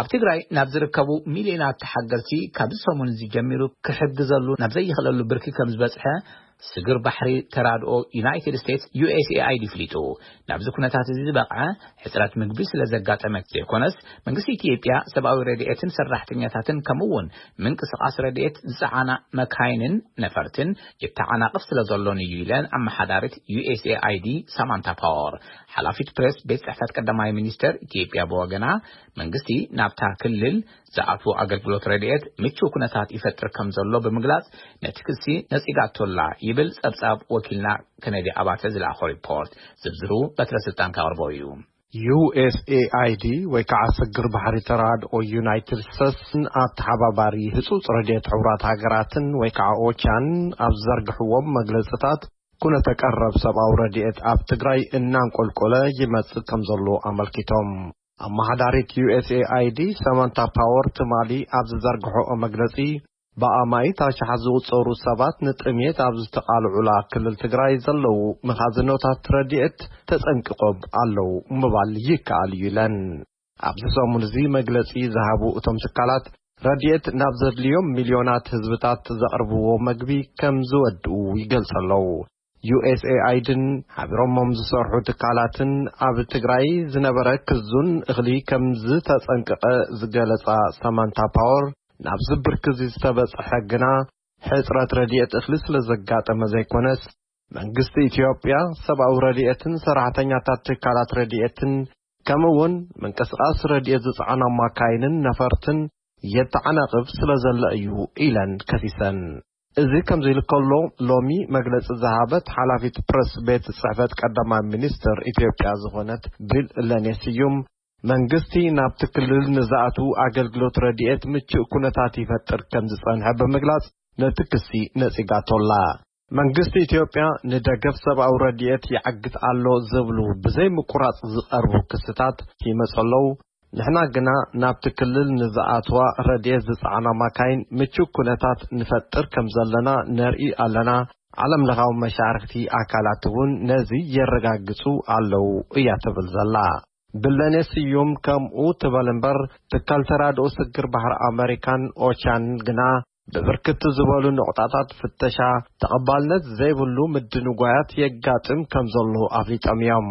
ኣብ ትግራይ ናብ ዝርከቡ ሚልዮናት ተሓገዝቲ ካብዚ ሰሙን'ዚ ጀሚሩ ክሕግዘሉ ናብ ዘይኽእለሉ ብርኪ ከም ዝበጽሐ ስግር ባሕሪ ተራድኦ ዩናይትድ ስቴትስ፣ USAID፣ ፍሊጡ። ናብዚ ኩነታት'ዚ ዝበቕዐ፣ ሕጽረት ምግቢ ስለ ዘጋጠመ ዘይኮነስ፣ መንግስቲ ኢትዮጵያ ሰብኣዊ ረድኤትን ሰራሕተኛታትን ከምኡ'ውን ምንቅስቓስ ረድኤት ዝጸዓና መካይንን ነፈርትን የተዓናቕፍ ስለ ዘሎን'ዩ ኢለን ኣመሓዳሪት USAID ሳማንታ ፓወር። ሓላፊት ፕሬስ ቤት ጽሕፈት ቀዳማይ ሚኒስተር ኢትዮጵያ ብወገና፣ መንግስቲ ናብታ ክልል ዝኣትዉ ኣገልግሎት ረድኤት ምቹው ኩነታት ይፈጥር ከም ዘሎ ብምግላጽ ነቲ ክሲ ነጺጋቶ ኣላ ይብል ጸብጻብ ወኪልና ከነዲ ኣባተ ዝለኣኾ ሪፖርት። ዝርዝሩ በትረ ስልጣን ከቕርቦ እዩ። ዩኤስኤኣይዲ ወይ ከዓ ስግር ባሕሪ ተራድኦ ዩናይትድ ስተትስን ኣተሓባባሪ ህፁፅ ረድኤት ሕቡራት ሃገራትን ወይ ከዓ ኦቻን ኣብ ዝዘርግሕዎም መግለፅታት፣ ኩነተ ቀረብ ሰብኣዊ ረድኤት ኣብ ትግራይ እናንቆልቆለ ይመፅእ ከምዘሎ ኣመልኪቶም። ኣመሓዳሪት ዩኤስኤኣይዲ ሰማንታ ፓወር ትማሊ ኣብ ዝዘርግሐኦ መግለፂ፣ ብኣማኢት ኣሽሓት ዝቑፀሩ ሰባት ንጥምየት ኣብ ዝተቓልዑላ ክልል ትግራይ ዘለዉ መኻዝኖታት ረድኤት ተፀንቂቖም ኣለዉ ምባል ይከኣል እዩ ኢለን። ኣብዚ ሰሙን'ዚ መግለጺ ዝሃቡ እቶም ትካላት፣ ረድኤት ናብ ዘድልዮም ሚልዮናት ህዝብታት ዘቕርብዎ መግቢ ከም ዝወድኡ ይገልጹ ኣለዉ። ዩኤስኤኣይድን ሓቢሮሞም ዝሰርሑ ትካላትን ኣብ ትግራይ ዝነበረ ክዙን እኽሊ ከም ዝተጸንቀቐ ዝገለጻ ሳማንታ ፓወር፣ ናብዚ ብርኪ'ዚ ዝተበጽሐ ግና ሕጽረት ረድኤት እኽሊ ስለ ዘጋጠመ ዘይኮነስ፣ መንግስቲ ኢትዮጵያ፣ ሰብኣዊ ረድኤትን ሰራሕተኛታት ትካላት ረድኤትን ከምኡ'ውን ምንቅስቓስ ረድኤት ዝጸዓና ማካይንን ነፈርትን የተዓናቕፍ ስለዘሎ እዩ ኢለን ከሲሰን። እዚ ከምዚ'ሉ ከሎ፣ ሎሚ መግለጺ ዝሃበት ሓላፊት ፕረስ ቤት ጽሕፈት ቀዳማይ ሚኒስተር ኢትዮጵያ ዝኾነት ቢለኔ ስዩም፣ መንግስቲ ናብቲ ክልል ንዝኣትዉ ኣገልግሎት ረድኤት ምቹእ ኩነታት ይፈጥር ከምዝጸንሐ ብምግላጽ ነቲ ክሲ ነጺጋቶ'ላ። መንግስቲ ኢትዮጵያ ንደገፍ ሰብኣዊ ረድኤት ይዓግት ኣሎ ዝብሉ ብዘይ ምቁራጽ ዝቐርቡ ክስታት ይመጹ ኣለዉ። ንሕና ግና ናብቲ ክልል ንዝኣትዋ ረድኤት ዝጸዓና ማካይን ምቹው ኩነታት ንፈጥር ከም ዘለና ነርኢ ኣለና፣ ዓለም ለኻዊ መሻርኽቲ ኣካላት እውን ነዚ የረጋግጹ ኣለዉ እያ ትብል ዘላ። ብለኔ ስዩም ከምኡ ትበል እምበር ትካል ተራድኦ ስግር ባሕሪ ኣመሪካን ኦቻን ግና ብብርክት ዝበሉ ንቑጣታት ፍተሻ ተቐባልነት ዘይብሉ ምድንጓያት የጋጥም ከምዘሎ ኣፍሊጦም እዮም።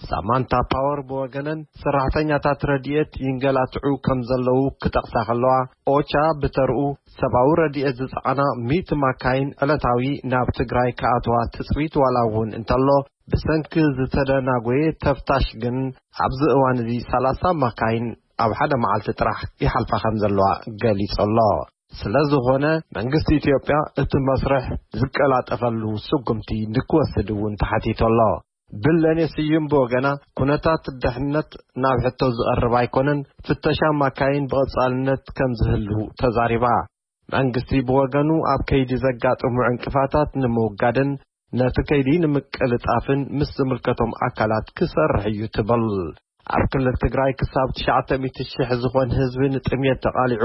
ሳማንታ ፓወር ብወገነን ሰራሕተኛታት ረድኤት ይንገላትዑ ከምዘለዉ ክጠቕሳ ከለዋ፣ ኦቻ ብተርኡ ሰብኣዊ ረድኤት ዝጸዓና ሚእቲ ማካይን ዕለታዊ ናብ ትግራይ ክኣትዋ ትጽቢት ዋላ እውን እንተሎ ብሰንኪ ዝተደናጎየ ተፍታሽ ግን ኣብዚ እዋን'ዚ ሰላሳ ማካይን ኣብ ሓደ መዓልቲ ጥራሕ ይሓልፋ ከምዘለዋ ገሊጹ'ሎ። ስለዝኾነ መንግስቲ ኢትዮጵያ እቲ መስርሕ ዝቀላጠፈሉ ስጉምቲ ንክወስድ'ውን ተሓቲቱ'ሎ። ብለኔ ስዩም ብወገና ኩነታት ድሕነት ናብ ሕቶ ዝቐርብ ኣይኮነን፣ ፍተሻ ማካይን ብቐጻልነት ከምዝህሉ ተዛሪባ። መንግስቲ ብወገኑ ኣብ ከይዲ ዘጋጥሙ ዕንቅፋታት ንምውጋድን ነቲ ከይዲ ንምቅልጣፍን ምስ ዝምልከቶም ኣካላት ክሰርሕ እዩ ትብል። ኣብ ክልል ትግራይ ክሳብ ትሽዓተ ሚእቲ ሽሕ ዝኾን ህዝቢ ንጥምየት ተቓሊዑ፣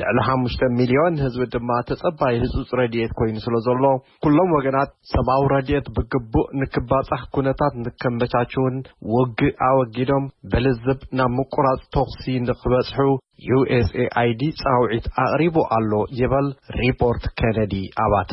ልዕሊ ሓሙሽተ ሚልዮን ህዝቢ ድማ ተፀባዪ ህፁፅ ረድኤት ኮይኑ ስለዘሎ፣ ኩሎም ወገናት ሰብኣዊ ረድኤት ብግቡእ ንክባፃሕ ኩነታት ንከመቻችዉን ውግእ ኣወጊዶም ብልዝብ ናብ ምቁራፅ ተኹሲ ንክበፅሑ ዩኤስኤኣይዲ ፃውዒት ኣቕሪቡ ኣሎ ይበል ሪፖርት ኬነዲ ኣባተ።